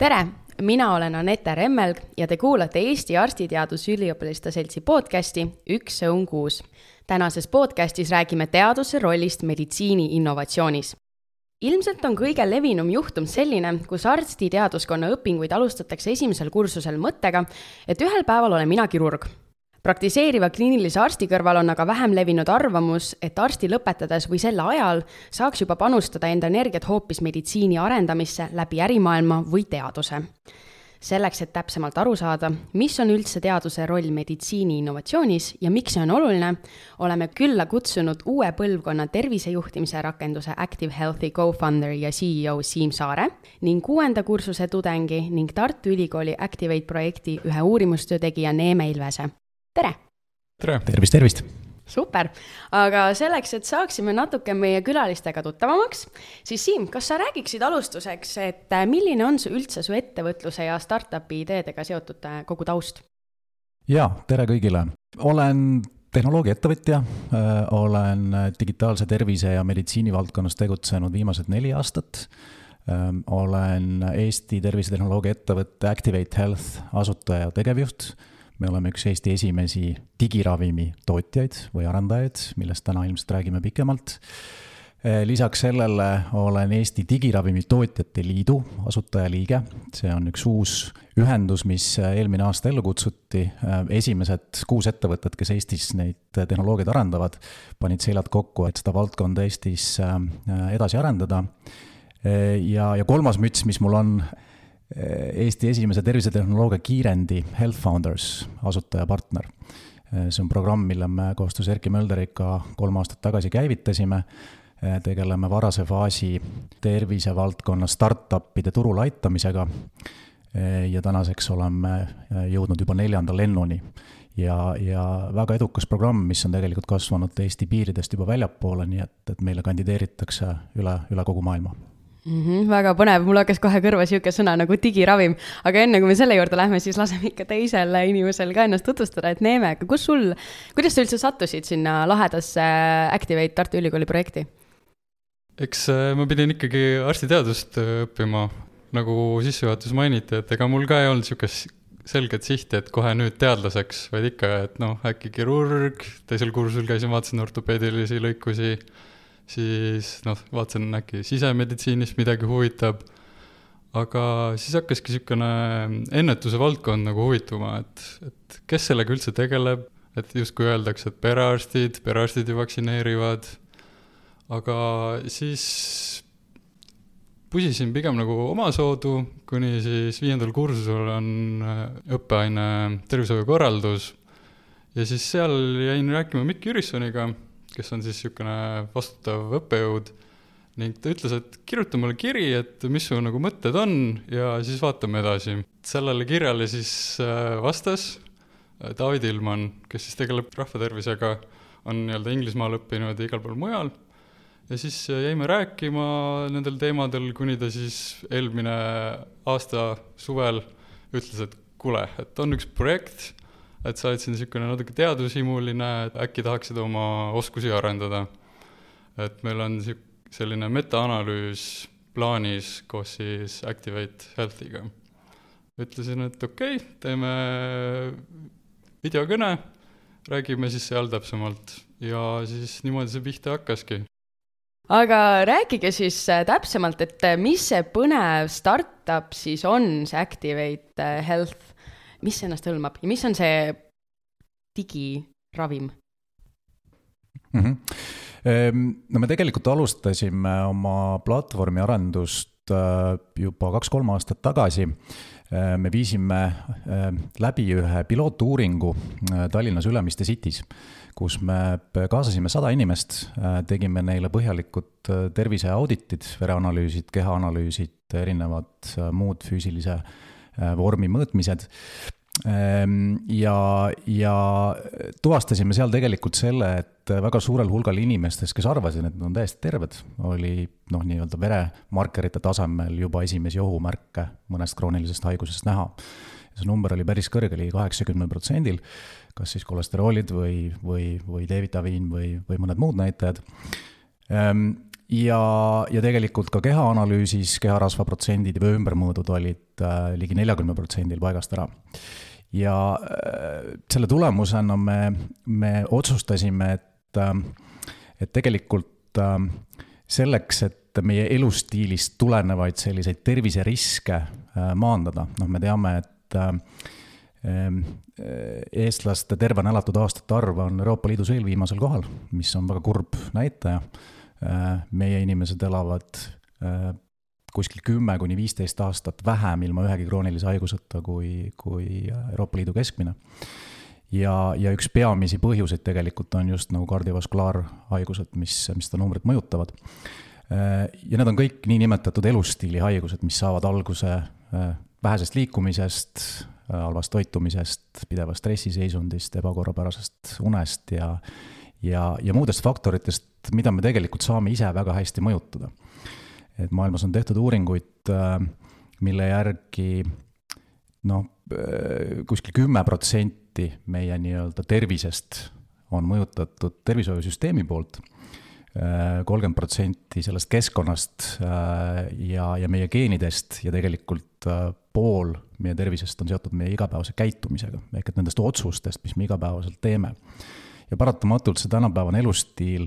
tere, mina olen Anette Remmelg ja te kuulate Eesti Arstiteadusüliõpilaste Seltsi podcasti Üks õun kuus. tänases podcastis räägime teaduse rollist meditsiini innovatsioonis. ilmselt on kõige levinum juhtum selline, kus arstiteaduskonna õpinguid alustatakse esimesel kursusel mõttega, et ühel päeval olen mina kirurg praktiseeriva kliinilise arsti kõrval on aga vähem levinud arvamus, et arsti lõpetades või sel ajal saaks juba panustada enda energiat hoopis meditsiini arendamisse läbi ärimaailma või teaduse. selleks, et täpsemalt aru saada, mis on üldse teaduse roll meditsiini innovatsioonis ja miks see on oluline, oleme külla kutsunud uue põlvkonna tervisejuhtimise rakenduse Active Healthy co-founder ja CEO Siim Saare ning kuuenda kursuse tudengi ning Tartu Ülikooli Activate projekti ühe uurimustöö tegija Neeme Ilvese tere! tere! tervist, tervist! super, aga selleks, et saaksime natuke meie külalistega tuttavamaks, siis Siim, kas sa räägiksid alustuseks, et äh, milline on su üldse su ettevõtluse ja startup'i ideedega seotud äh, kogu taust? jaa, tere kõigile! olen tehnoloogiaettevõtja, äh, olen digitaalse tervise ja meditsiini valdkonnas tegutsenud viimased neli aastat. olen Eesti tervisetehnoloogia ettevõtte Activate Health asutaja ja tegevjuht me oleme üks Eesti esimesi digiravimi tootjaid või arendajaid, millest täna ilmselt räägime pikemalt. Eh, lisaks sellele olen Eesti Digiravimi Tootjate Liidu asutajaliige, see on üks uus ühendus, mis eelmine aasta ellu kutsuti. Eh, esimesed kuus ettevõtet, kes Eestis neid tehnoloogiaid arendavad, panid seljad kokku, et seda valdkonda Eestis eh, edasi arendada. ja, ja kolmas müts, mis mul on Eesti esimese tervisetehnoloogia kiirendi Health Founders asutaja-partner. see on programm, mille me koostöös Erki Mölderiga kolm aastat tagasi käivitasime. tegeleme varase faasi tervisevaldkonna startup'ide turule aitamisega. ja tänaseks oleme jõudnud juba neljanda lennuni ja, ja väga edukas programm, mis on tegelikult kasvanud Eesti piiridest juba väljapoole, nii et, et meile kandideeritakse üle, üle kogu maailma mm. -hmm, väga põnev, mul hakkas kohe kõrva sihuke sõna nagu digiravim, aga enne kui me selle juurde lähme, siis laseme ikka teisel inimesel ka ennast tutvustada, et Neeme, kus sul, kuidas sa üldse sattusid sinna lahedasse Activate Tartu Ülikooli projekti? eks äh, ma pidin ikkagi arstiteadust äh, õppima, nagu sissejuhatuses mainiti, et ega mul ka ei olnud sihukest selget sihti, et kohe nüüd teadlaseks, vaid ikka, et noh, äkki kirurg, teisel kursusel käisin, vaatasin ortopeedilisi lõikusi siis noh, vaatasin äkki sisemeditsiinist midagi huvitab, aga siis hakkaski niisugune ennetuse valdkond nagu huvituma, et, et kes sellega üldse tegeleb, et justkui öeldakse, et perearstid, perearstid ju vaktsineerivad, aga siis pusisin pigem nagu omasoodu, kuni siis viiendal kursusel on äh, õppeaine tervishoiukorraldus. Ja siis seal jäin rääkima Mikk Jürissoniga kes on siis niisugune vastutav õppejõud ning ta ütles, et kirjuta mulle kiri, et mis su nagu mõtted on ja siis vaatame edasi. sellele kirjale siis äh, vastas äh, David Ilman, kes siis tegeleb rahvatervisega, on nii-öelda Inglismaal õppinud ja igal pool mujal, ja siis äh, jäime rääkima nendel teemadel, kuni ta siis eelmine aasta suvel ütles, et kuule, et on üks projekt, et sa oled siin niisugune natuke teadushimuline, et äkki tahaksid oma oskusi arendada. et meil on sihuke, selline metaanalüüs plaanis koos siis Activate Healthiga. ütlesin, et okei okay,, teeme videokõne, räägime siis seal täpsemalt ja siis niimoodi see pihta hakkaski aga rääkige siis äh, täpsemalt, et äh, mis see põnev startup siis on, see Activate äh, Health mis ennast hõlmab ja mis on see digiravim mm? -hmm. no me tegelikult alustasime oma platvormi arendust äh, juba kaks-kolm aastat tagasi. Äh, me viisime äh, läbi ühe pilootuuringu Tallinnas Ülemiste City's, kus me kaasasime sada inimest, tegime neile põhjalikud terviseauditid, vereanalüüsid, kehaanalüüsid, erinevad muud füüsilise vormi mõõtmised. Ehm, ja, ja tuvastasime seal tegelikult selle, et väga suurel hulgal inimestest, kes arvasid, et nad on täiesti terved, oli noh, nii-öelda veremarkerite tasemel juba esimesi ohumärke mõnest kroonilisest haigusest näha. see number oli päris kõrge, ligi kaheksakümnel protsendil, kas siis kolesteroolid või, või, või D-vitamiin või, või mõned muud näitajad ehm, ja, ja tegelikult ka kehaanalüüsis keharasva protsendid või ümbermõõdud olid ligi neljakümne protsendil paigast ära. ja selle tulemusena me, me otsustasime, et, et tegelikult selleks, et meie elustiilist tulenevaid selliseid terviseriske maandada, noh, me teame, et Ehm, eh, eestlaste tervena elatud aastate arv on Euroopa Liidus eelviimasel kohal, mis on väga kurb näitaja. Eh, meie inimesed elavad eh, kuskil kümme kuni viisteist aastat vähem ilma ühegi kroonilise haiguseta kui, kui Euroopa Liidu keskmine. ja, ja üks peamisi põhjuseid tegelikult on just nagu kardiovaskulaarhaigused, mis, mis seda numbrit mõjutavad. ja need on kõik niinimetatud elustiili haigused, mis saavad alguse vähesest liikumisest, halvast toitumisest, pidevast stressiseisundist, ebakorrapärasest unest ja ja, ja muudest faktoritest, mida me tegelikult saame ise väga hästi mõjutada. et maailmas on tehtud uuringuid, äh, mille järgi noh, äh, kuskil kümme protsenti meie nii-öelda tervisest on mõjutatud tervishoiusüsteemi poolt äh, kolmkümmend protsenti sellest keskkonnast ja, ja meie geenidest ja tegelikult pool meie tervisest on seotud meie igapäevase käitumisega, ehk et nendest otsustest, mis me igapäevaselt teeme. Ja paratamatult see tänapäevane elustiil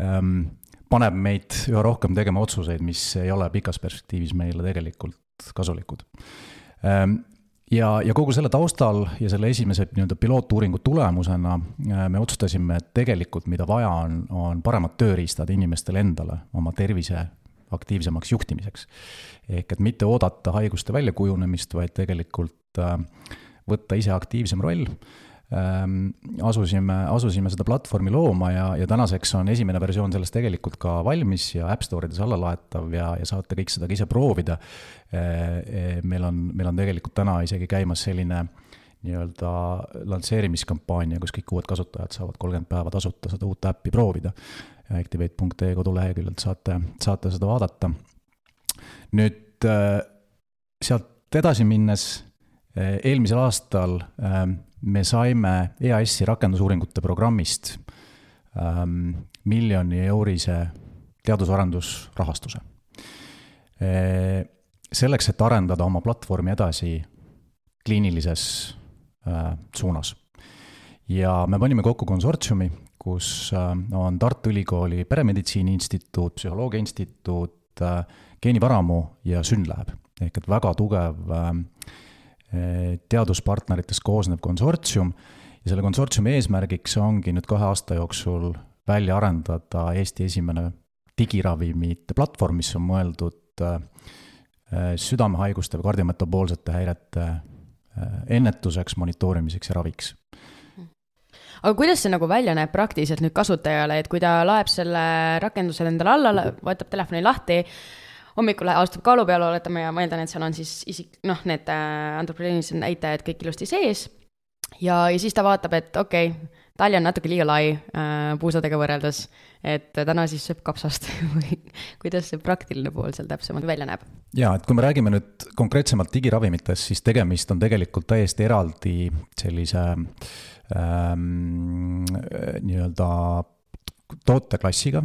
ähm, paneb meid üha rohkem tegema otsuseid, mis ei ole pikas perspektiivis meile tegelikult kasulikud ähm,. ja, ja kogu selle taustal ja selle esimese nii-öelda pilootuuringu tulemusena äh, me otsustasime, et tegelikult mida vaja on, on paremad tööriistad inimestele endale oma tervise aktiivsemaks juhtimiseks. ehk et mitte oodata haiguste väljakujunemist, vaid tegelikult äh, võtta ise aktiivsem roll asusime, asusime seda platvormi looma ja, ja tänaseks on esimene versioon sellest tegelikult ka valmis ja App Store ides allalaetav ja, ja saate kõik seda ka ise proovida. Äh, meil on, meil on tegelikult täna isegi käimas selline nii-öelda lansseerimiskampaania, kus kõik uued kasutajad saavad kolmkümmend päeva tasuta seda uut äppi proovida activate.ee koduleheküljelt saate, saate seda vaadata. nüüd sealt edasi minnes, eelmisel aastal me saime EAS-i rakendusuuringute programmist ähm, miljoni eurise teadus-arendusrahastuse. selleks, et arendada oma platvormi edasi kliinilises suunas. ja me panime kokku konsortsiumi, kus äh, on Tartu Ülikooli Peremeditsiini Instituut, Psühholoogia Instituut, äh, geenivaramu ja Synlab. ehk et väga tugev äh, teaduspartneritest koosnev konsortsium. Ja selle konsortsiumi eesmärgiks ongi nüüd kahe aasta jooksul välja arendada Eesti esimene digiravimite platvorm, mis on mõeldud südamehaiguste või kardiometaboolsete häirete ennetuseks, monitoorimiseks ja raviks. Aga kuidas see nagu välja näeb praktiliselt nüüd kasutajale, et kui ta laeb selle rakenduse endale alla, võtab telefoni lahti, hommikul astub kaalu peale, oletame, ja ma eeldan, et seal on siis isik, noh, need äh, antropogeenilised näitajad kõik ilusti sees. ja, ja siis ta vaatab, et okei okay,, tali on natuke liiga lai äh, puusadega võrreldes, et täna siis sööb kapsast või kuidas see praktiline pool seal täpsemalt välja näeb? jaa, et kui me räägime nüüd konkreetsemalt digiravimitest, siis tegemist on tegelikult täiesti eraldi sellise äh, ähm, nii-öelda tooteklassiga.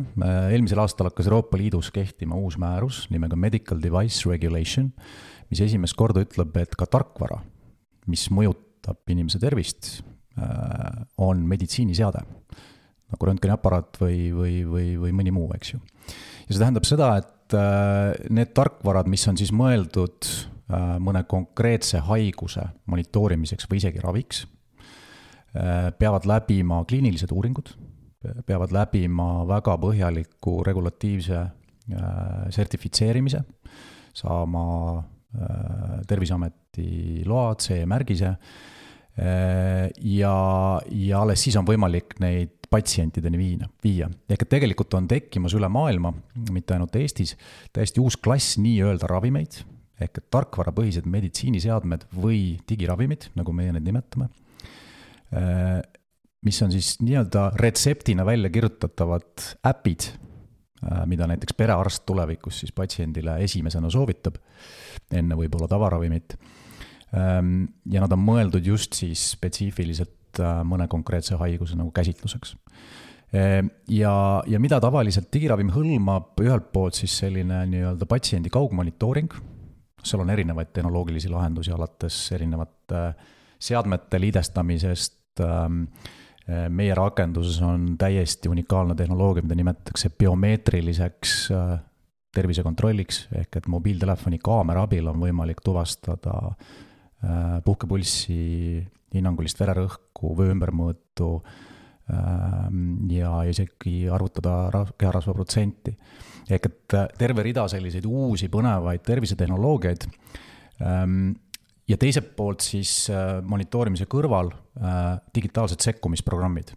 eelmisel aastal hakkas Euroopa Liidus kehtima uus määrus nimega Medical Device Regulation, mis esimest korda ütleb, et ka tarkvara, mis mõjutab inimese tervist, äh, on meditsiiniseade. nagu röntgeniaparaat või, või, või, või mõni muu, eks ju. ja see tähendab seda, et äh, need tarkvarad, mis on siis mõeldud äh, mõne konkreetse haiguse monitoorimiseks või isegi raviks Äh, peavad läbima kliinilised uuringud, peavad läbima väga põhjaliku regulatiivse äh, sertifitseerimise, saama äh, Terviseameti loa, CE-märgise ja, ja alles siis on võimalik neid patsientideni viina, viia. ehk et tegelikult on tekkimas üle maailma, mitte ainult Eestis, täiesti uus klass nii-öelda ravimeid, ehk et tarkvarapõhised meditsiiniseadmed või digiravimid, nagu meie neid nimetame Äh, mis on siis nii-öelda retseptina välja kirjutatavad äpid, äh, mida näiteks perearst tulevikus siis patsiendile esimesena soovitab, enne võib-olla tavaravimit. Ähm, ja nad on mõeldud just siis spetsiifiliselt äh, mõne konkreetse haiguse nagu käsitluseks. ja, ja mida tavaliselt digiravim hõlmab, ühelt poolt siis selline nii-öelda patsiendi kaugmonitooring, seal on erinevaid tehnoloogilisi lahendusi, alates erinevate seadmete liidestamisest, ähm, meie rakenduses on täiesti unikaalne tehnoloogia, mida nimetatakse biomeetriliseks äh, tervisekontrolliks, ehk et mobiiltelefoni kaamera abil on võimalik tuvastada äh, puhkepulssi, hinnangulist vererõhku, vöö ümbermõõtu ähm, ja isegi arvutada keharasva protsenti. ehk et äh, terve rida selliseid uusi põnevaid tervisetehnoloogiaid ähm, ja teiselt poolt siis monitoorimise kõrval digitaalsed sekkumisprogrammid.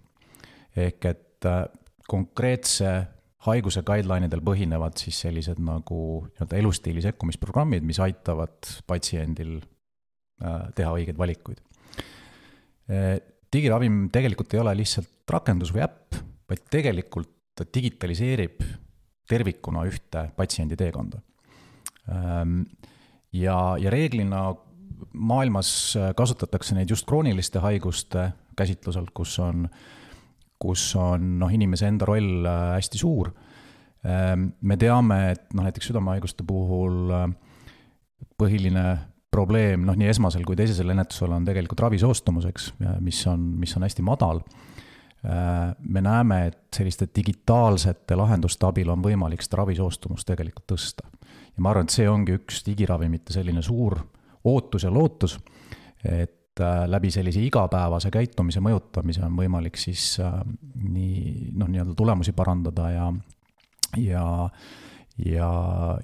ehk et konkreetse haiguse guideline idel põhinevad siis sellised nagu nii-öelda elustiili sekkumisprogrammid, mis aitavad patsiendil äh, teha õigeid valikuid. Äh, digiravim tegelikult ei ole lihtsalt rakendus või äpp, vaid tegelikult ta digitaliseerib tervikuna ühte patsiendi teekonda. Ja, ja reeglina maailmas kasutatakse neid just krooniliste haiguste käsitlusel, kus on äh, kus on noh, inimese enda roll äh, hästi suur. Ähm, me teame, et noh, näiteks südamehaiguste puhul äh, põhiline probleem noh, nii esmasel kui teisesel ennetusel on tegelikult ravi soostumuseks, mis on, mis on hästi madal. Äh, me näeme, et selliste digitaalsete lahenduste abil on võimalik seda ravisoostumust tegelikult tõsta. ja ma arvan, et see ongi üks digiravimite selline suur ootus ja lootus, et äh, läbi sellise igapäevase käitumise mõjutamise on võimalik siis äh, nii noh, nii-öelda tulemusi parandada ja, ja, ja,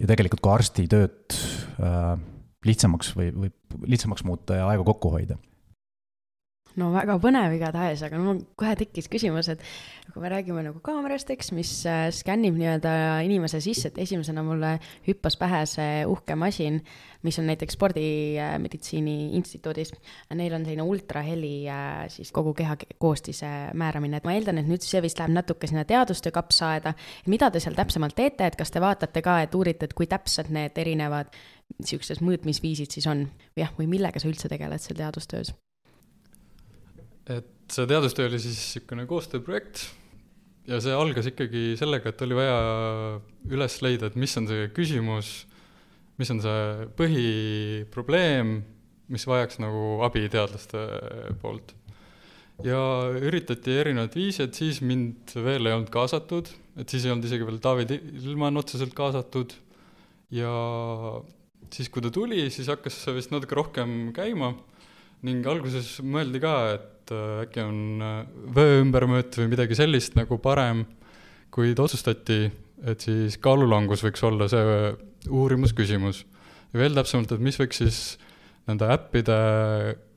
ja tegelikult ka arsti tööd äh, lihtsamaks või, või lihtsamaks muuta ja aega kokku hoida no väga põnev igatahes, aga mul kohe tekkis küsimus, et kui me räägime nagu kaamerast, eks, mis äh, skännib nii-öelda inimese sisse, et esimesena mulle hüppas pähe see uhke masin, mis on näiteks Spordimeditsiini Instituudis. Neil on selline ultraheli äh, siis kogu keha koostise määramine, et ma eeldan, et nüüd see vist läheb natuke sinna teadustöö kapsaaeda. mida te seal täpsemalt teete, et kas te vaatate ka, et uurite, et kui täpsed need erinevad niisugused mõõtmisviisid siis on, jah, või millega sa üldse tegeled seal teadustöös? Et see teadustöö oli siis niisugune koostööprojekt ja see algas ikkagi sellega, et oli vaja üles leida, et mis on see küsimus, mis on see põhiprobleem, mis vajaks nagu abi teadlaste poolt. ja üritati erinevaid viise, et siis mind veel ei olnud kaasatud, et siis ei olnud isegi veel David Ilman otseselt kaasatud ja siis, kui ta tuli, siis hakkas see vist natuke rohkem käima ning alguses mõeldi ka, et et äh, äkki on äh, vöö ümbermõõt või midagi sellist nagu parem, kuid otsustati, et siis kaalulangus võiks olla see äh, uurimusküsimus. ja veel täpsemalt, et mis võiks siis nende äppide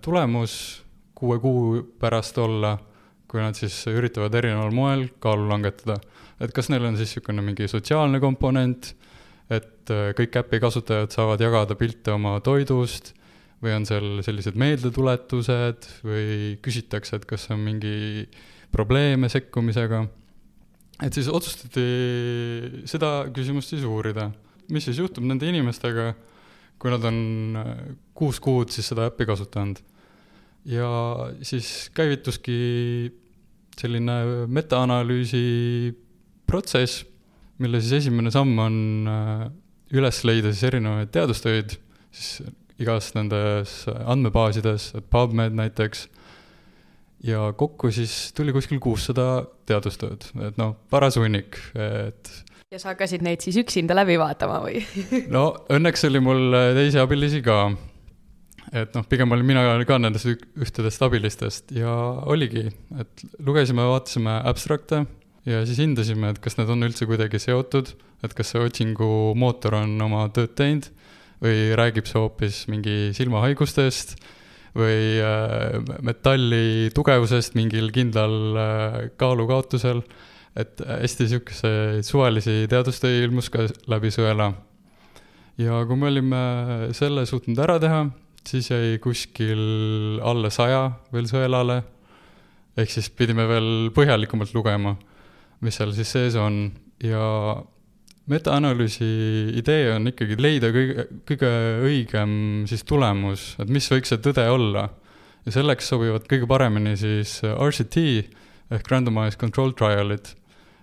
tulemus kuue kuu pärast olla, kui nad siis üritavad erineval moel kaalu langetada. et kas neil on siis niisugune mingi sotsiaalne komponent, et kõik äpi kasutajad saavad jagada pilte oma toidust või on seal sellised meeldetuletused või küsitakse, et kas on mingi probleeme sekkumisega. et siis otsustati seda küsimust siis uurida, mis siis juhtub nende inimestega, kui nad on äh, kuus kuud siis seda äppi kasutanud. ja siis käivituski selline metaanalüüsi protsess, mille siis esimene samm on äh, üles leida siis erinevaid teadustöid, siis igas nendes andmebaasides, et PubMed näiteks, ja kokku siis tuli kuskil kuussada teadustööd, et noh, paras hunnik, et ja sa hakkasid neid siis üksinda läbi vaatama või? No õnneks oli mul teisi abilisi ka. et noh, pigem olin mina ka nendest ühtedest abilistest ja oligi, et lugesime, vaatasime abstrakte ja siis hindasime, et kas need on üldse kuidagi seotud, et kas see otsingumootor on oma tööd teinud või räägib see hoopis mingi silmahaigustest või äh, metalli tugevusest mingil kindlal äh, kaalukaotusel. et hästi niisuguseid suvalisi teadustöid ilmus ka läbi sõela. ja kui me olime selle suutnud ära teha, siis jäi kuskil alla saja veel sõelale. ehk siis pidime veel põhjalikumalt lugema, mis seal siis sees on ja metaanalüüsi idee on ikkagi leida kõige, kõige õigem siis tulemus, et mis võiks see tõde olla. ja selleks sobivad kõige paremini siis RCT ehk randomized control trial'id.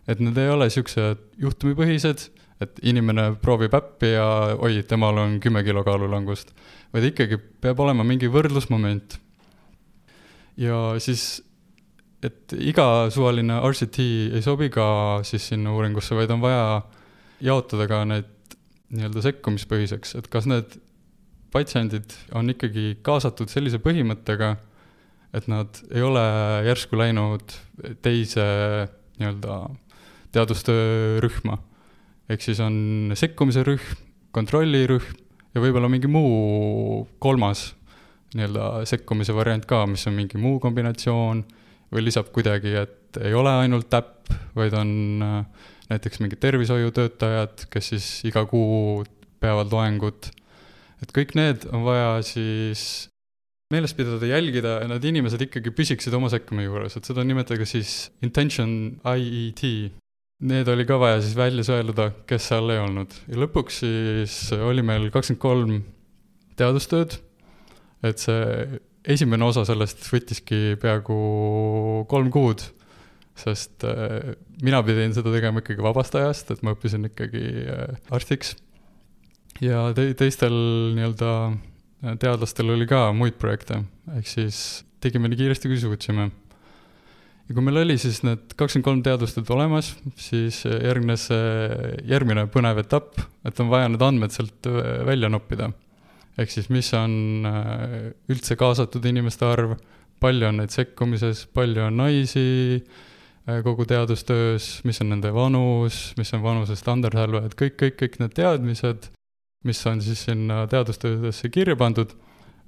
et need ei ole siuksed juhtumipõhised, et inimene proovib äppi ja oi, temal on kümme kilo kaalulangust, vaid ikkagi peab olema mingi võrdlusmoment. ja siis, et iga suvaline RCT ei sobi ka siis sinna uuringusse, vaid on vaja jaotada ka need nii-öelda sekkumispõhiseks, et kas need patsiendid on ikkagi kaasatud sellise põhimõttega, et nad ei ole järsku läinud teise nii-öelda teadustöörühma. ehk siis on sekkumise rühm, kontrollirühm ja võib-olla mingi muu kolmas nii-öelda sekkumise variant ka, mis on mingi muu kombinatsioon või lisab kuidagi, et ei ole ainult äpp, vaid on äh, näiteks mingid tervishoiutöötajad, kes siis iga kuu peavad loengut. et kõik need on vaja siis meeles pidada, jälgida, et need inimesed ikkagi püsiksid oma sekkumise juures, et seda nimetada siis intention IET. Need oli ka vaja siis välja sõeluda, kes seal ei olnud ja lõpuks siis oli meil kakskümmend kolm teadustööd, et see esimene osa sellest võttiski peaaegu kolm kuud sest äh, mina pidin seda tegema ikkagi vabast ajast, et ma õppisin ikkagi äh, arstiks. ja te-, teistel nii-öelda äh, teadlastel oli ka muid projekte, ehk siis tegime nii kiiresti, kui suutsime. ja kui meil oli siis need kakskümmend kolm teadustööd olemas, siis järgnes järgmine põnev etapp, et on vaja need andmed sealt välja noppida. ehk siis, mis on üldse kaasatud inimeste arv, palju on neid sekkumises, palju on naisi, kogu teadustöös, mis on nende vanus, mis on vanuse standardhälved, kõik, kõik, kõik need teadmised, mis on siis sinna teadustöödesse kirja pandud,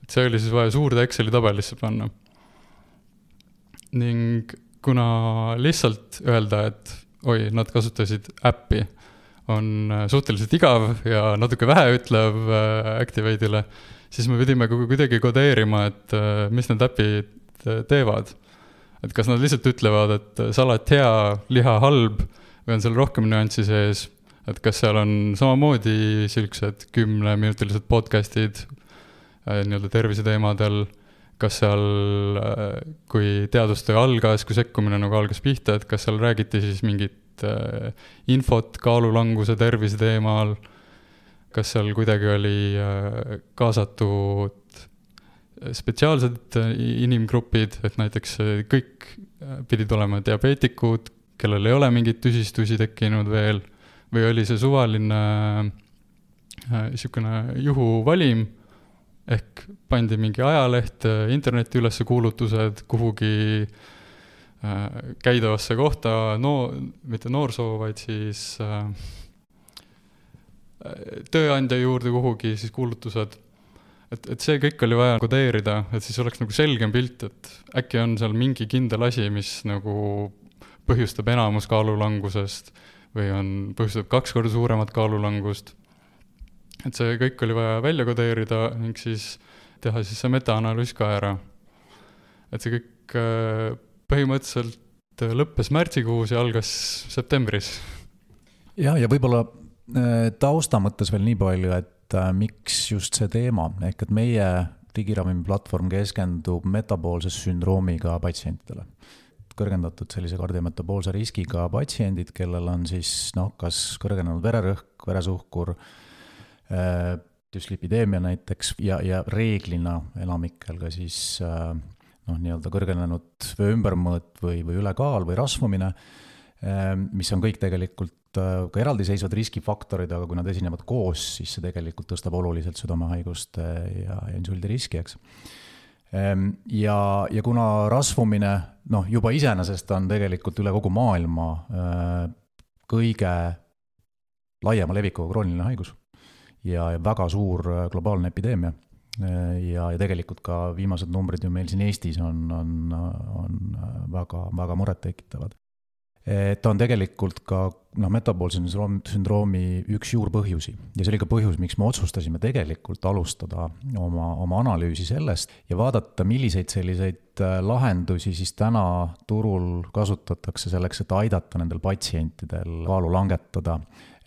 et see oli siis vaja suurde Exceli tabelisse panna. ning kuna lihtsalt öelda, et oi, nad kasutasid äppi, on äh, suhteliselt igav ja natuke väheütlev äh, Activate'ile, siis me pidime kuidagi kodeerima, et mis need äpid teevad et kas nad lihtsalt ütlevad, et salat hea, liha halb või on seal rohkem nüanssi sees, et kas seal on samamoodi siuksed kümneminutilised podcast'id äh, nii-öelda terviseteemadel, kas seal, äh, kui teadustöö algas, kui sekkumine nagu algas pihta, et kas seal räägiti siis mingit äh, infot kaalulanguse tervise teemal, kas seal kuidagi oli kaasatud spetsiaalsed äh, inimgrupid, et näiteks äh, kõik äh, pidid olema diabeetikud, kellel ei ole mingeid tüsistusi tekkinud veel, või oli see suvaline niisugune juhuvalim, ehk pandi mingi ajaleht, internetti üles kuulutused kuhugi käidavasse kohta, no mitte noorsoo, vaid siis äh, tööandja juurde kuhugi siis kuulutused et, et see kõik oli vaja kodeerida, et siis oleks nagu selgem pilt, et äkki on seal mingi kindel asi, mis nagu põhjustab enamus kaalulangusest või on, põhjustab kaks korda suuremat kaalulangust. et see kõik oli vaja välja kodeerida ning siis teha siis see metaanalüüs ka ära. et see kõik äh, põhimõtteliselt lõppes märtsikuus ja algas septembris. ja, ja võib-olla äh, tausta mõttes veel nii palju, et et äh, miks just see teema, ehk et meie digiravimi platvorm keskendub metaboolse sündroomiga patsientidele. kõrgendatud sellise kardiometaboolse riskiga patsiendid, kellel on siis noh, kas kõrgenenud vererõhk, veresuhkur äh,, düslipideemia näiteks ja, ja reeglina enamikel ka siis äh, noh, nii-öelda kõrgenenud vöö ümbermõõt või, või ülekaal või rasvumine äh,, mis on kõik tegelikult ka eraldiseisvad riskifaktorid, aga kui nad esinevad koos, siis see tegelikult tõstab oluliselt südamehaiguste ja, ja insuldi riski, eks. Ehm, ja, ja kuna rasvumine noh, juba iseenesest on tegelikult üle kogu maailma äh, kõige laiema levikuga krooniline haigus ja väga suur äh, globaalne epideemia ja, ja tegelikult ka viimased numbrid ju meil siin Eestis on, on, on väga, väga murettekitavad ta on tegelikult ka noh, metaboolse sündroomi üks juurpõhjusi ja see oli ka põhjus, miks me otsustasime tegelikult alustada oma, oma analüüsi sellest ja vaadata, milliseid selliseid äh, lahendusi siis täna turul kasutatakse selleks, et aidata nendel patsientidel kaalu langetada.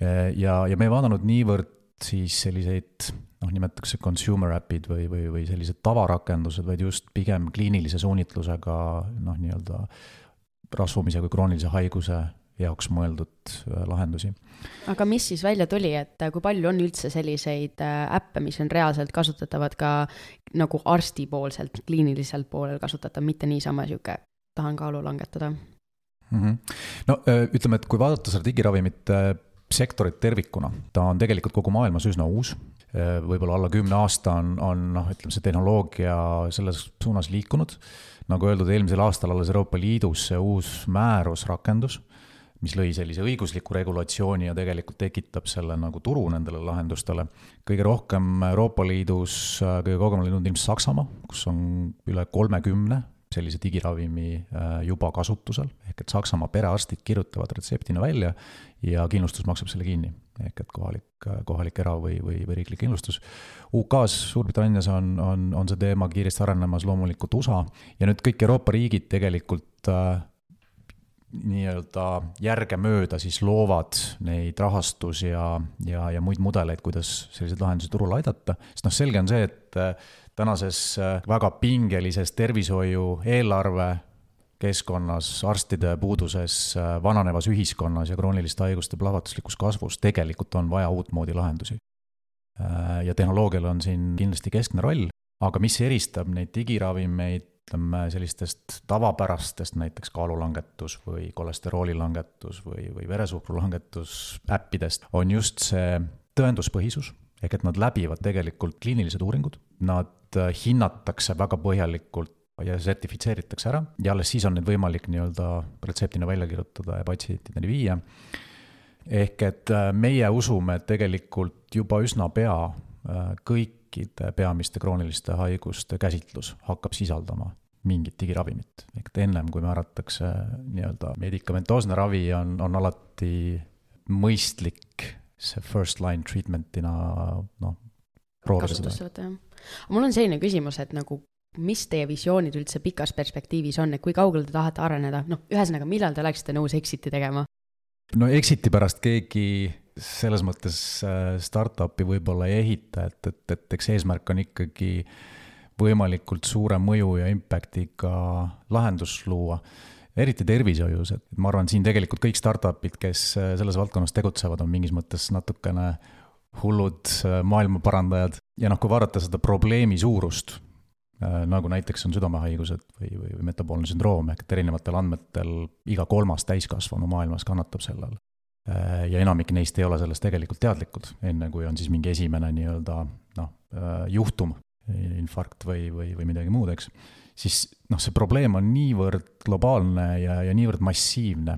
Äh, ja, ja me ei vaadanud niivõrd siis selliseid noh, nimetatakse consumer äpid või, või, või sellised tavarakendused, vaid just pigem kliinilise suunitlusega noh, nii-öelda rasvumise kui kroonilise haiguse jaoks mõeldud lahendusi. aga mis siis välja tuli, et kui palju on üldse selliseid äppe, mis on reaalselt kasutatavad ka nagu arstipoolselt, kliiniliselt poolel kasutatav, mitte niisama sihuke, tahan kaalu langetada mm? -hmm. no ütleme, et kui vaadata seda digiravimite sektorit tervikuna, ta on tegelikult kogu maailmas üsna uus. võib-olla alla kümne aasta on, on noh, ütleme see tehnoloogia selles suunas liikunud. nagu öeldud, eelmisel aastal alles Euroopa Liidus see uus määrus rakendus, mis lõi sellise õigusliku regulatsiooni ja tegelikult tekitab selle nagu turu nendele lahendustele. kõige rohkem Euroopa Liidus, kõige kaugemale jõudnud ilmselt Saksamaa, kus on üle kolmekümne sellise digiravimi äh, juba kasutusel, ehk et Saksamaa perearstid kirjutavad retseptina välja ja kindlustus maksab selle kinni. ehk et kohalik, äh, kohalik era- või, või, või riiklik kindlustus. UK-s, Suurbritannias on, on, on see teema kiiresti arenemas, loomulikult USA ja nüüd kõik Euroopa riigid tegelikult äh, nii-öelda järgemööda siis loovad neid rahastus- ja, ja, ja muid mudeleid, kuidas selliseid lahendusi turule aidata, sest noh, selge on see, et tänases äh, väga pingelises tervishoiu eelarve keskkonnas, arstide puuduses, äh, vananevas ühiskonnas ja krooniliste haiguste plahvatuslikus kasvus tegelikult on vaja uutmoodi lahendusi. Äh, ja tehnoloogial on siin kindlasti keskne roll, aga mis eristab neid digiravimeid ütleme sellistest tavapärastest, näiteks kaalulangetus või kolesterooli langetus või, või veresuhkru langetus äppidest, on just see tõenduspõhisus ehk et nad läbivad tegelikult kliinilised uuringud, nad hinnatakse väga põhjalikult ja sertifitseeritakse ära ja alles siis on neid võimalik nii-öelda retseptina välja kirjutada ja patsientideni viia. ehk et äh, meie usume, et tegelikult juba üsna pea äh, kõikide peamiste krooniliste haiguste käsitlus hakkab sisaldama mingit digiravimit, ehk et ennem kui määratakse nii-öelda medikamentoosne ravi, on, on alati mõistlik see first line treatment'ina noh, proovida seda. aga mul on selline küsimus, et nagu mis teie visioonid üldse pikas perspektiivis on, et kui kaugele te tahate areneda, noh, ühesõnaga, millal te oleksite nõus exit'i tegema? no exit'i pärast keegi selles mõttes äh, startup'i võib-olla ei ehita, et, et, et eks eesmärk on ikkagi võimalikult suure mõju ja impact'iga lahendus luua eriti tervishoius, et ma arvan, siin tegelikult kõik startup'id, kes äh, selles valdkonnas tegutsevad, on mingis mõttes natukene hullud äh, maailmaparandajad ja noh, kui vaadata seda probleemi suurust, äh, nagu näiteks on südamehaigused või, või, või metaboolne sündroom, ehk et erinevatel andmetel iga kolmas täiskasvanu maailmas kannatab selle all. ja enamik neist ei ole sellest tegelikult teadlikud, enne kui on siis mingi esimene nii-öelda noh, juhtum, infarkt või, või, või midagi muud, eks siis noh, see probleem on niivõrd globaalne ja, ja niivõrd massiivne.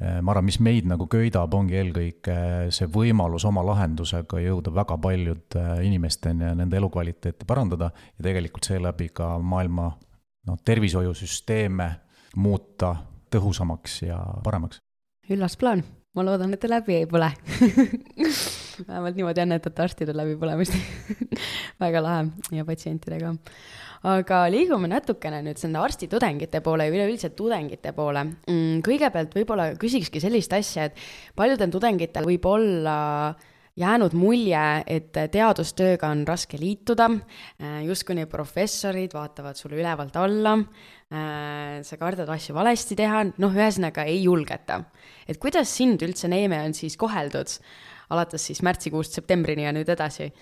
Ma arvan, mis meid nagu köidab, ongi eelkõige see võimalus oma lahendusega jõuda väga paljude inimesteni ja nende elukvaliteeti parandada ja tegelikult seeläbi ka maailma noh, tervishoiusüsteeme muuta tõhusamaks ja paremaks. üllas plaan, ma loodan, et te läbi ei põle. Vähemalt niimoodi ennetate arstide läbipõlemist väga lahe ja patsientidega aga liigume natukene nüüd selle arstitudengite poole ja üleüldiselt tudengite poole. Mm, kõigepealt võib-olla küsikski sellist asja, et paljudel tudengitel võib olla jäänud mulje, et teadustööga on raske liituda, äh, justkui need professorid vaatavad sulle ülevalt alla, äh, sa kardad asju valesti teha, noh, ühesõnaga ei julgeta. et kuidas sind üldse Neeme on siis koheldud, alates siis märtsikuust septembrini ja nüüd edasi?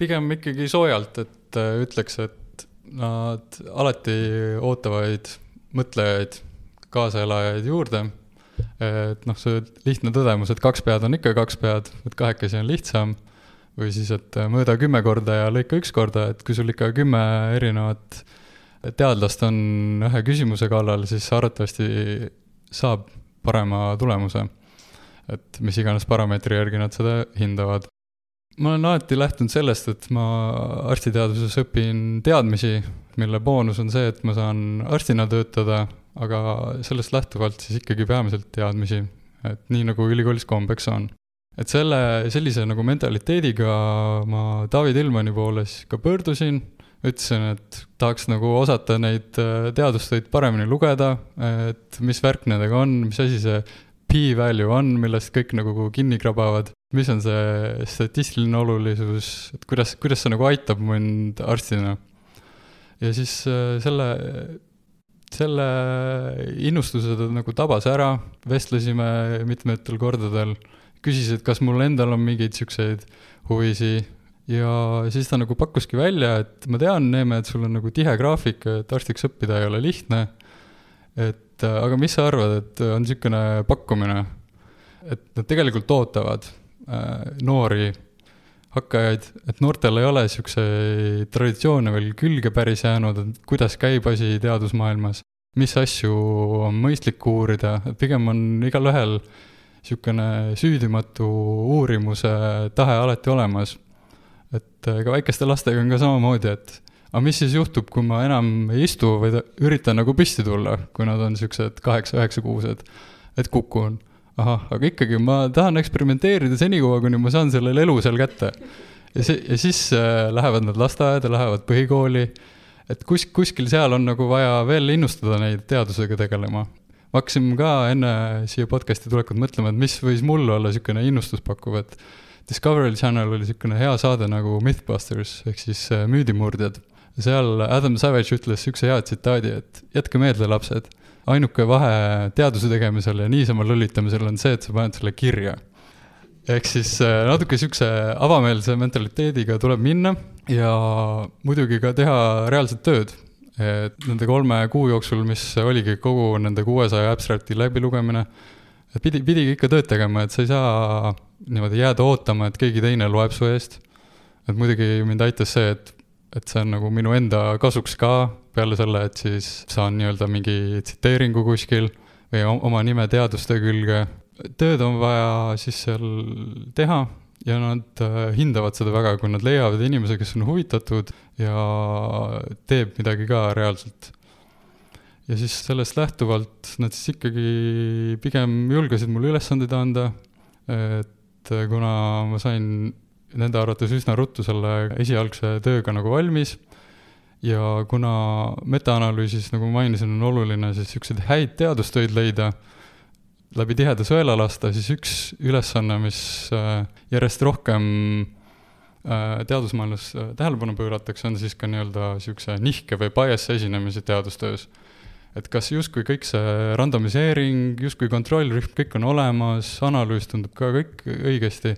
Pigem ikkagi soojalt, et äh, ütleks, et nad alati ootavaid mõtlejaid, kaasaelajaid juurde. et noh, see lihtne tõdemus, et kaks pead on ikka kaks pead, et kahekesi on lihtsam. või siis, et äh, mõõda kümme korda ja lõika üks korda, et kui sul ikka kümme erinevat teadlast on ühe küsimuse kallal, siis arvatavasti saab parema tulemuse. et mis iganes parameetri järgi nad seda hindavad ma olen alati lähtunud sellest, et ma arstiteaduses õpin teadmisi, mille boonus on see, et ma saan arstina töötada, aga sellest lähtuvalt siis ikkagi peamiselt teadmisi, et nii nagu ülikoolis kombeks on. et selle, sellise nagu mentaliteediga ma Taavi Tillmanni poole siis ka pöördusin, ütlesin, et tahaks nagu osata neid äh, teadustöid paremini lugeda, et mis värk nendega on, mis asi see p-value on, millest kõik nagu kinni krabavad mis on see statistiline olulisus, et kuidas, kuidas see nagu aitab mind arstina. ja siis äh, selle, selle innustuse ta nagu tabas ära, vestlesime mitmetel kordadel, küsis, et kas mul endal on mingeid siukseid huvisi ja siis ta nagu pakkuski välja, et ma tean, Neeme, et sul on nagu tihe graafik, et arstiks õppida ei ole lihtne. et aga mis sa arvad, et on niisugune pakkumine, et nad tegelikult ootavad äh, noori hakkajaid, et noortel ei ole niisuguseid traditsioone veel külge päris jäänud, et kuidas käib asi teadusmaailmas, mis asju on mõistlik uurida, et pigem on igalühel niisugune süüdimatu uurimuse tahe alati olemas. et ega väikeste lastega on ka samamoodi, et aga mis siis juhtub, kui ma enam ei istu, vaid üritan nagu püsti tulla, kui nad on niisugused kaheksa-üheksakuused, et kukun ahah, aga ikkagi ma tahan eksperimenteerida senikaua, kuni ma saan selle lelu seal kätte. ja see, ja siis äh, lähevad nad lasteaeda, lähevad põhikooli, et kus, kuskil seal on nagu vaja veel innustada neid teadusega tegelema. ma hakkasin ka enne siia podcast'i tulekut mõtlema, et mis võis mul olla niisugune innustuspakkuv, et Discovery Channel oli niisugune hea saade nagu Mythbusters ehk siis äh, müüdimurdjad. seal Adam Savage ütles niisuguse hea tsitaadi, et jätke meelde, lapsed ainuke vahe teaduse tegemisel ja niisama lollitamisel on see, et sa paned selle kirja. ehk siis äh, natuke niisuguse avameelse mentaliteediga tuleb minna ja muidugi ka teha reaalset tööd. et nende kolme kuu jooksul, mis oligi kogu nende kuuesaja abstract'i läbilugemine, et pidi, pidigi ikka tööd tegema, et sa ei saa niimoodi jääda ootama, et keegi teine loeb su eest. et muidugi mind aitas see, et, et see on nagu minu enda kasuks ka, peale selle, et siis saan nii-öelda mingi tsiteeringu kuskil või oma nime teadustöö külge. tööd on vaja siis seal teha ja nad äh, hindavad seda väga, kui nad leiavad inimese, kes on huvitatud ja teeb midagi ka reaalselt. ja siis sellest lähtuvalt nad siis ikkagi pigem julgesid mulle ülesandeid anda, et kuna ma sain nende arvates üsna ruttu selle esialgse tööga nagu valmis ja kuna metaanalüüsis, nagu ma mainisin, on oluline siis niisuguseid häid teadustöid leida, läbi tiheda sõela lasta, siis üks ülesanne, mis äh, järjest rohkem äh, teadusmaailmas äh, tähelepanu pööratakse, on siis ka nii-öelda niisuguse nihke või bias esinemisi teadustöös. et kas justkui kõik see randomiseering, justkui kontrollrühm, kõik on olemas, analüüs tundub ka kõik õigesti,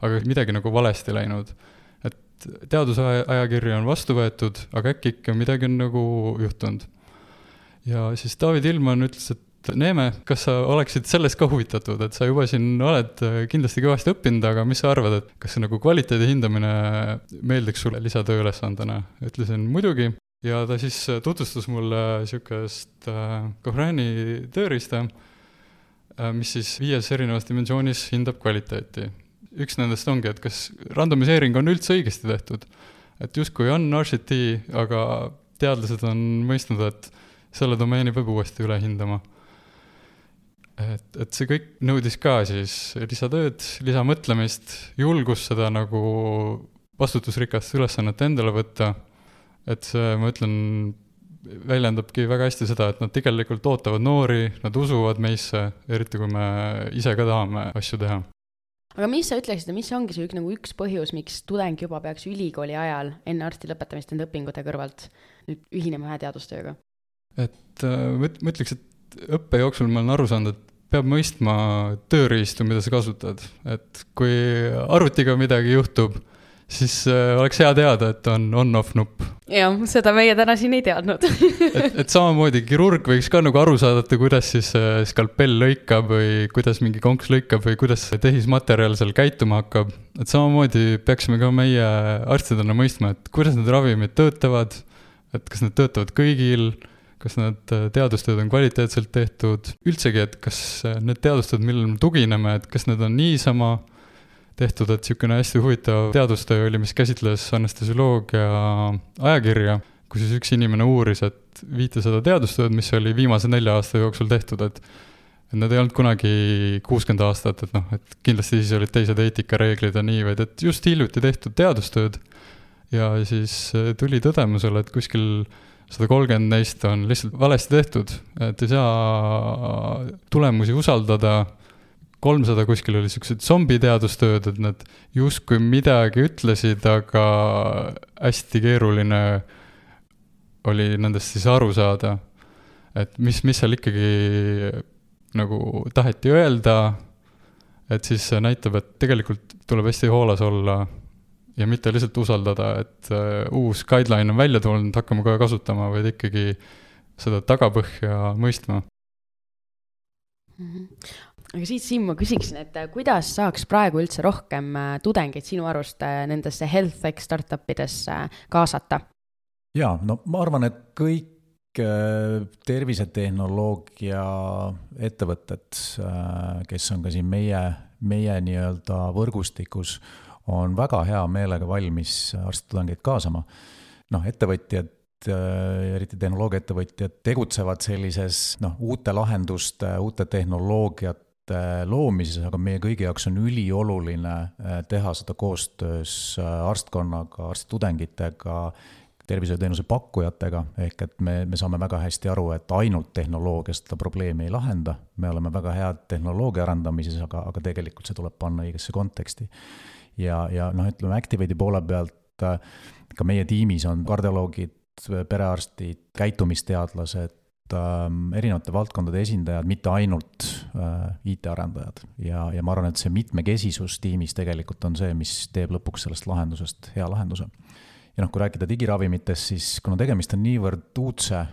aga midagi nagu valesti läinud et teadusajakirja on vastu võetud, aga äkki ikka midagi on nagu juhtunud. ja siis David Ilman ütles, et Neeme, kas sa oleksid sellest ka huvitatud, et sa juba siin oled kindlasti kõvasti õppinud, aga mis sa arvad, et kas see nagu kvaliteedi hindamine meeldiks sulle lisatööülesandena? ütlesin muidugi ja ta siis tutvustas mulle niisugust äh, Kohrani tööriista, äh, mis siis viies erinevas dimensioonis hindab kvaliteeti üks nendest ongi, et kas randomiseering on üldse õigesti tehtud. et justkui on RCT, aga teadlased on mõistnud, et selle domeeni peab uuesti üle hindama. et, et see kõik nõudis ka siis lisatööd, lisamõtlemist, julgust seda nagu vastutusrikast ülesannet endale võtta, et see, ma ütlen, väljendabki väga hästi seda, et nad tegelikult ootavad noori, nad usuvad meisse, eriti kui me ise ka tahame asju teha aga mis sa ütleksid, mis ongi see üks, nagu üks põhjus, miks tudeng juba peaks ülikooli ajal enne arsti lõpetamist enda õpingute kõrvalt nüüd ühinema ühe teadustööga? et äh, ma ütleks, et õppe jooksul ma olen aru saanud, et peab mõistma tööriistu, mida sa kasutad, et kui arvutiga midagi juhtub siis äh, oleks hea teada, et on on-off nupp. jah, seda meie täna siin ei teadnud et, et samamoodi kirurg võiks ka nagu aru saadata, kuidas siis äh, skalpell lõikab või kuidas mingi konks lõikab või kuidas tehismaterjal seal käituma hakkab. et samamoodi peaksime ka meie arstidena mõistma, et kuidas need ravimid töötavad, et kas need töötavad kõigil, kas need äh, teadustööd on kvaliteetselt tehtud, üldsegi, et kas need teadustööd, millele me tugineme, et kas need on niisama tehtud, et niisugune hästi huvitav teadustöö oli, mis käsitles anestesioloogia ajakirja, kus siis üks inimene uuris, et viitesada teadustööd, mis oli viimase nelja aasta jooksul tehtud, et et need ei olnud kunagi kuuskümmend aastat, et noh, et kindlasti siis olid teised eetikareeglid ja nii, vaid et just hiljuti tehtud teadustööd. Ja siis tuli tõdemusele, et kuskil sada kolmkümmend neist on lihtsalt valesti tehtud, et ei saa tulemusi usaldada kolmsada kuskil oli siuksed zombiteadustööd, et nad justkui midagi ütlesid, aga hästi keeruline oli nendest siis aru saada. et mis, mis seal ikkagi nagu taheti öelda, et siis see näitab, et tegelikult tuleb hästi hoolas olla ja mitte lihtsalt usaldada, et uh, uus guideline on välja tulnud, hakkame kohe kasutama, vaid ikkagi seda tagapõhja mõistma mm. -hmm aga siit, Siim, ma küsiksin, et äh, kuidas saaks praegu üldse rohkem äh, tudengeid sinu arust nendesse health tech startup idesse kaasata? jaa, no ma arvan, et kõik tervisetehnoloogia ettevõtted, kes on ka siin meie, meie nii-öelda võrgustikus, on väga hea meelega valmis arstitudengeid kaasama. noh, ettevõtjad eriti tehnoloogiaettevõtjad tegutsevad sellises noh, uute lahenduste, uute tehnoloogiate loomises, aga meie kõigi jaoks on ülioluline teha seda koostöös arstkonnaga, arstitudengitega tervishoiuteenuse pakkujatega, ehk et me, me saame väga hästi aru, et ainult tehnoloogia seda probleemi ei lahenda, me oleme väga head tehnoloogia arendamises, aga, aga tegelikult see tuleb panna õigesse konteksti. ja, ja noh, ütleme Activate'i poole pealt ka meie tiimis on kardioloogid, perearstid, käitumisteadlased, ähm, erinevate valdkondade esindajad, mitte ainult äh, IT-arendajad. ja, ja ma arvan, et see mitmekesisus tiimis tegelikult on see, mis teeb lõpuks sellest lahendusest hea lahenduse ja noh, kui rääkida digiravimitest, siis kuna tegemist on niivõrd uudse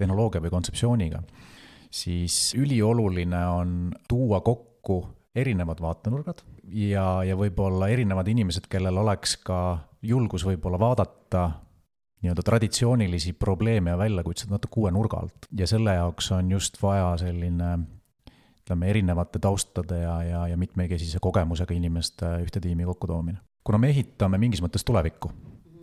tehnoloogia või kontseptsiooniga, siis ülioluline on tuua kokku erinevad vaatenurgad ja, ja võib-olla erinevad inimesed, kellel oleks ka julgus võib-olla vaadata nii-öelda traditsioonilisi probleeme ja väljakutseid natuke uue nurga alt. ja selle jaoks on just vaja selline ütleme, erinevate taustade ja, ja, ja mitmekesise kogemusega inimeste ühte tiimi kokkutoomine. kuna me ehitame mingis mõttes tulevikku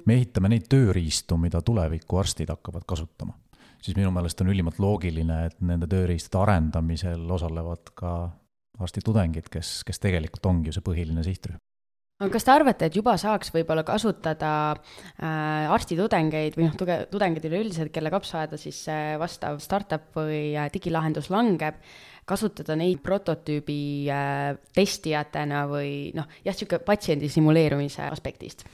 me ehitame neid tööriistu, mida tuleviku arstid hakkavad kasutama. siis minu meelest on ülimalt loogiline, et nende tööriistade arendamisel osalevad ka arstitudengid, kes, kes tegelikult ongi ju see põhiline sihtrühm aga kas te arvate, et juba saaks võib-olla kasutada äh, arstitudengeid või noh, tuge-, tudengeid üleüldiselt, kelle kapsaaeda siis äh, vastav startup või äh, digilahendus langeb, kasutada neid prototüübi äh, testijatena või noh, jah, niisugune patsiendi simuleerumise aspektist?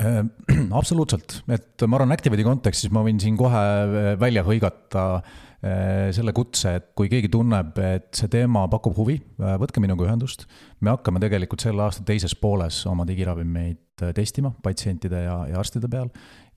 Äh, absoluutselt, et ma arvan, Activate'i kontekstis ma võin siin kohe äh, välja hõigata äh, selle kutse, et kui keegi tunneb, et see teema pakub huvi, võtke minuga ühendust. me hakkame tegelikult selle aasta teises pooles oma digiravimeid testima patsientide ja, ja arstide peal.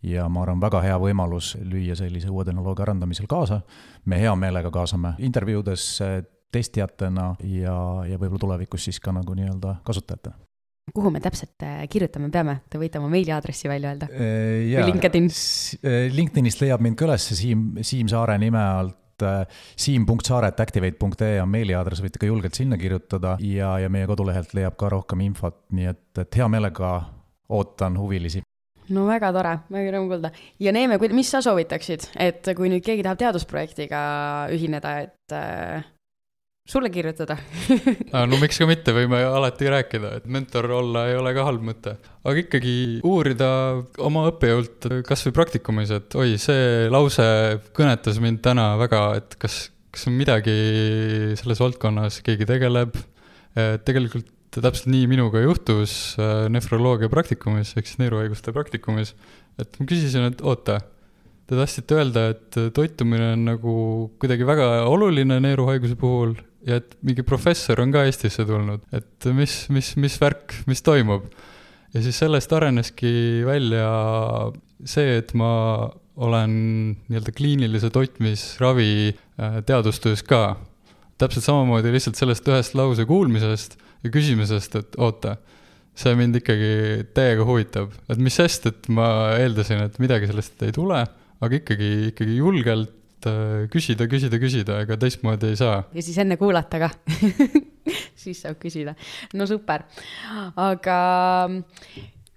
ja ma arvan, väga hea võimalus lüüa sellise uue tehnoloogia arendamisel kaasa. me hea meelega kaasame intervjuudesse testijatena ja, ja võib-olla tulevikus siis ka nagu nii-öelda kasutajatena kuhu me täpselt äh, kirjutama peame, te võite oma meiliaadressi välja öelda. Äh, või LinkedIn. Äh, LinkedInist leiab mind ka üles Siim, Siim Saare nime alt siim.saaret.activate.ee on meiliaadress, võite ka julgelt sinna kirjutada. Ja, ja meie kodulehelt leiab ka rohkem infot, nii et, et hea meelega ootan huvilisi. No väga tore, väga rõõm kuulda. ja Neeme, mis sa soovitaksid, et kui nüüd keegi tahab teadusprojektiga ühineda, et sulle kirjutada no miks ka mitte, võime alati rääkida, et mentor olla ei ole ka halb mõte. aga ikkagi uurida oma õppejõult kasvõi praktikumis, et oi, see lause kõnetas mind täna väga, et kas, kas on midagi selles valdkonnas, keegi tegeleb. tegelikult täpselt nii minuga juhtus äh, nefroloogia praktikumis ehk siis neeruhaiguste praktikumis, et ma küsisin, et oota te tahtsite öelda, et toitumine on nagu kuidagi väga oluline neeruhaiguse puhul ja et mingi professor on ka Eestisse tulnud, et mis, mis, mis värk, mis toimub. ja siis sellest areneski välja see, et ma olen nii-öelda kliinilise toitmisravi äh, teadustöös ka. täpselt samamoodi lihtsalt sellest ühest lause kuulmisest ja küsimusest, et oota, see mind ikkagi täiega huvitab, et mis sest, et ma eeldasin, et midagi sellest ei tule, aga ikkagi, ikkagi julgelt Äh, küsida, küsida, küsida, ega teistmoodi ei saa. ja siis enne kuulata ka siis saab küsida. no super, aga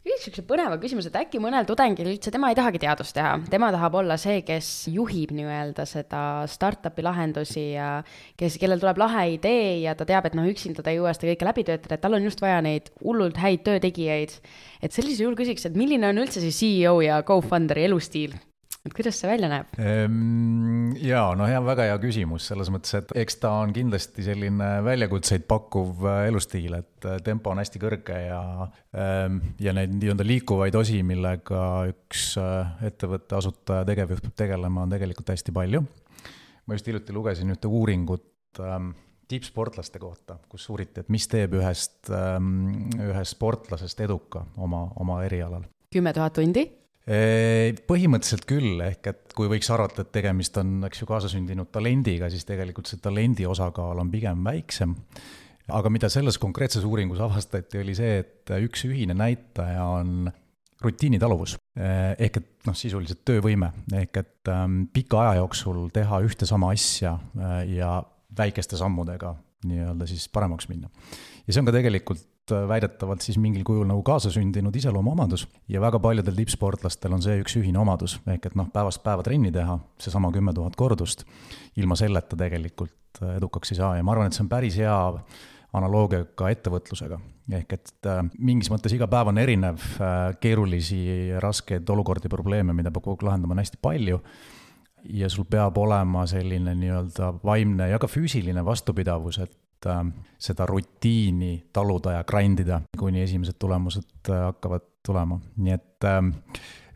küsiks siukse põneva küsimuse, et äkki mõnel tudengil üldse, tema ei tahagi teadust teha, tema tahab olla see, kes juhib nii-öelda seda startup'i lahendusi ja kes, kellel tuleb lahe idee ja ta teab, et noh, üksinda ta ei jõua seda kõike läbi töötada, et tal on just vaja neid hullult häid töötegijaid. et sellisel juhul küsiks, et milline on üldse siis CEO ja co-founder'i elustiil? Et kuidas see välja näeb ehm,? jaa, no hea, väga hea küsimus, selles mõttes, et eks ta on kindlasti selline väljakutseid pakkuv äh, elustiil, et äh, tempo on hästi kõrge ja ehm, ja neid nii-öelda liikuvaid osi, millega üks äh, ettevõtte asutaja, tegevjuht peab tegelema, on tegelikult hästi palju ma just hiljuti lugesin ühte uuringut ähm, tippsportlaste kohta, kus uuriti, et mis teeb ühest ühest sportlasest eduka oma, oma erialal. kümme tuhat tundi? Põhimõtteliselt küll, ehk et kui võiks arvata, et tegemist on, eks ju, kaasasündinud talendiga, siis tegelikult see talendi osakaal on pigem väiksem. aga mida selles konkreetses uuringus avastati, oli see, et üks ühine näitaja on rutiinitaluvus. ehk et noh, sisuliselt töövõime, ehk et ähm, pika aja jooksul teha ühte sama asja äh, ja väikeste sammudega nii-öelda siis paremaks minna. ja see on ka tegelikult äh, väidetavalt siis mingil kujul nagu kaasasündinud iseloomuomadus. Ja väga paljudel tippsportlastel on see üks ühine omadus, ehk et noh, päevast päeva trenni teha, seesama kümme tuhat kordust, ilma selleta tegelikult äh, edukaks ei saa. Ja ma arvan, et see on päris hea analoogia ka ettevõtlusega. ehk et äh, mingis mõttes iga päev on erinev, keerulisi, raskeid olukordi, probleeme, mida peab kogu aeg lahendama, on hästi palju. Ja sul peab olema selline nii-öelda vaimne ja ka füüsiline vastupidavus, et äh, seda rutiini taluda ja grind ida, kuni esimesed tulemused äh, hakkavad tulema, nii et äh,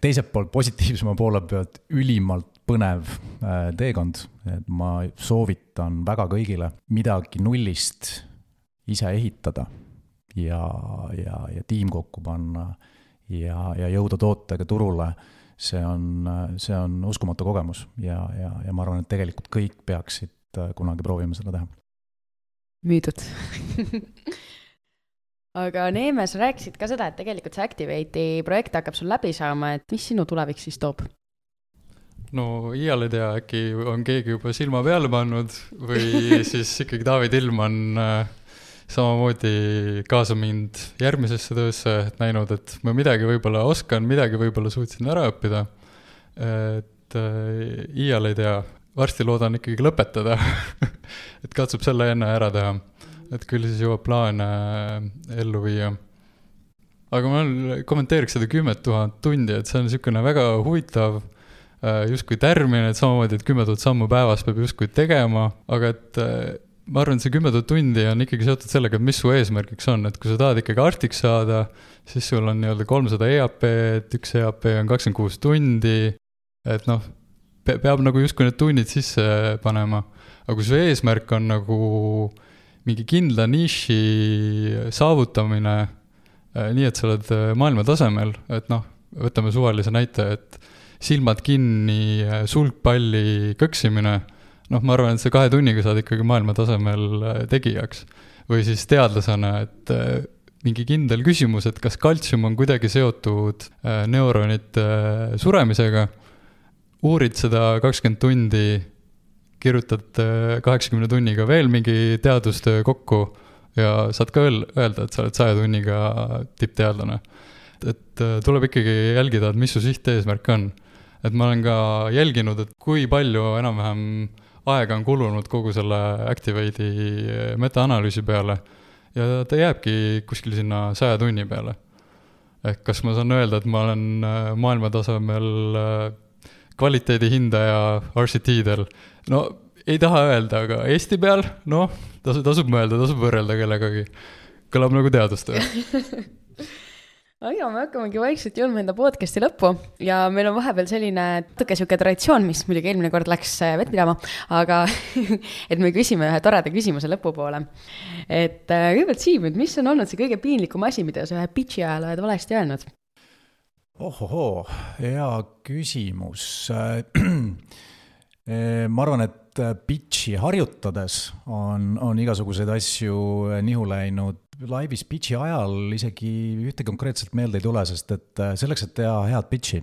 teiselt poolt positiivsema poole pealt ülimalt põnev äh, teekond, et ma soovitan väga kõigile midagi nullist ise ehitada ja, ja, ja tiim kokku panna ja, ja jõuda tootega turule. See on, see on uskumatu kogemus ja, ja, ja ma arvan, et tegelikult kõik peaksid äh, kunagi proovima seda teha. Müüdud aga Neeme, sa rääkisid ka seda, et tegelikult see Activate'i projekt hakkab sul läbi saama, et mis sinu tulevik siis toob? no iial ei tea, äkki on keegi juba silma peale pannud või siis ikkagi David Ilman äh, samamoodi kaasa mind järgmisesse töösse, et näinud, et ma midagi võib-olla oskan, midagi võib-olla suutsin ära õppida. et äh, iial ei tea, varsti loodan ikkagi lõpetada et katsub selle enne ära teha, et küll siis jõuab plaane äh, ellu viia. aga ma kommenteeriks seda kümmet tuhat tundi, et see on niisugune väga huvitav äh, justkui tärmin, et samamoodi, et kümme tuhat sammu päevas peab justkui tegema, aga et ma arvan, et see kümme tuhat tundi on ikkagi seotud sellega, et mis su eesmärgiks on, et kui sa tahad ikkagi arstiks saada, siis sul on nii-öelda kolmsada EAP-d, üks EAP on kakskümmend kuus tundi, et noh, peab nagu justkui need tunnid sisse panema. Aga kui su eesmärk on nagu mingi kindla niši saavutamine, eh, nii et sa oled eh, maailma tasemel, et noh, võtame suvalise näite, et silmad kinni, eh, sulgpalli kõksimine noh, ma arvan, et sa kahe tunniga saad ikkagi maailmatasemel äh, tegijaks. või siis teadlasena, et äh, mingi kindel küsimus, et kas kaltsium on kuidagi seotud äh, neuronite suremisega, uurid seda kakskümmend tundi, kirjutad kaheksakümne tunniga veel mingi teadustöö kokku ja saad ka öel-, öelda, et sa oled saja tunniga tippteadlane. et tuleb ikkagi jälgida, et mis su sihteesmärk on. et ma olen ka jälginud, et kui palju enam-vähem äh, aega on kulunud kogu selle Activate'i metaanalüüsi peale ja ta jääbki kuskil sinna saja tunni peale. ehk kas ma saan öelda, et ma olen äh, maailmatasemel äh, kvaliteedi hindaja RCT-del? No ei taha öelda, aga Eesti peal, noh, tasub, tasub mõelda, tasub võrrelda kellegagi. kõlab nagu teadustöö aga me hakkamegi vaikselt jõudma enda podcast'i lõppu ja meil on vahepeal selline natuke sihuke traditsioon, mis muidugi eelmine kord läks äh, vett pidama, aga et me küsime ühe toreda küsimuse lõpupoole. et äh, kõigepealt Siim, et mis on olnud see kõige piinlikum asi, mida sa ühe pitch'i ajal oled valesti öelnud? ohohoo, hea küsimus ma arvan, et pitch'i harjutades on, on igasuguseid asju nihu läinud laivis pitch'i ajal isegi ühte konkreetselt meelde ei tule, sest et äh, selleks, et teha head pitch'i,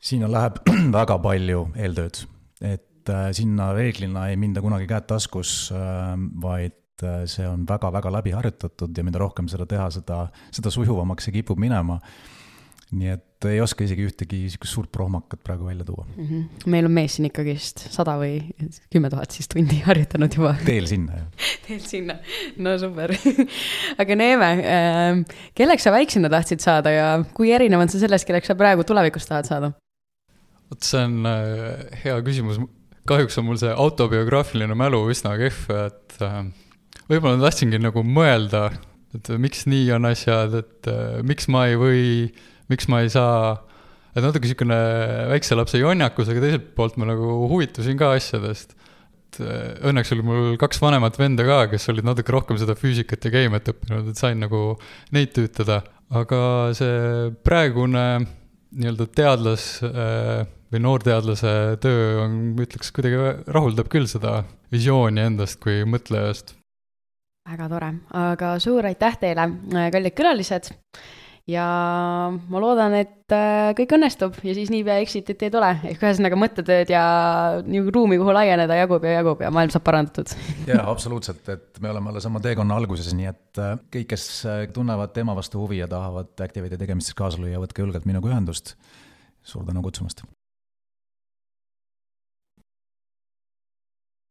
sinna läheb väga palju eeltööd. et äh, sinna reeglina ei minda kunagi käed taskus, ähm, vaid äh, see on väga-väga läbi harjutatud ja mida rohkem seda teha, seda, seda sujuvamaks see kipub minema nii et ei oska isegi ühtegi niisugust suurt prohmakat praegu välja tuua mm. -hmm. meil on mees siin ikkagist sada või kümme tuhat siis tundi harjutanud juba. teel sinna, jah. teel sinna, no super aga Neeme äh,, kelleks sa väiksena tahtsid saada ja kui erinev on see sellest, kelleks sa praegu tulevikus tahad saada? vot see on äh, hea küsimus, kahjuks on mul see autobiograafiline mälu üsna kehv, et äh, võib-olla tahtsingi nagu mõelda, et miks nii on asjad, et äh, miks ma ei või miks ma ei saa, et natuke niisugune väikse lapse jonnakus, aga teiselt poolt ma nagu huvitusin ka asjadest. et äh, õnneks oli mul kaks vanemat venda ka, kes olid natuke rohkem seda füüsikat ja keemiat õppinud, et sain nagu neid tüütada. aga see praegune nii-öelda teadlas äh, või noorteadlase töö on, ütleks, kuidagi rahuldab küll seda visiooni endast kui mõtlejast. väga tore, aga suur aitäh teile, kallid külalised ja ma loodan, et äh, kõik õnnestub ja siis niipea exit'it ei tule, ehk ühesõnaga mõttetööd ja nagu ruumi, kuhu laieneda jagub ja jagub ja maailm saab parandatud. jaa, absoluutselt, et me oleme alles oma teekonna alguses, nii et äh, kõik, kes äh, tunnevad teema vastu huvi ja tahavad Activate'i tegemises kaasa lüüa, võtke julgelt minuga ühendust. suur tänu kutsumast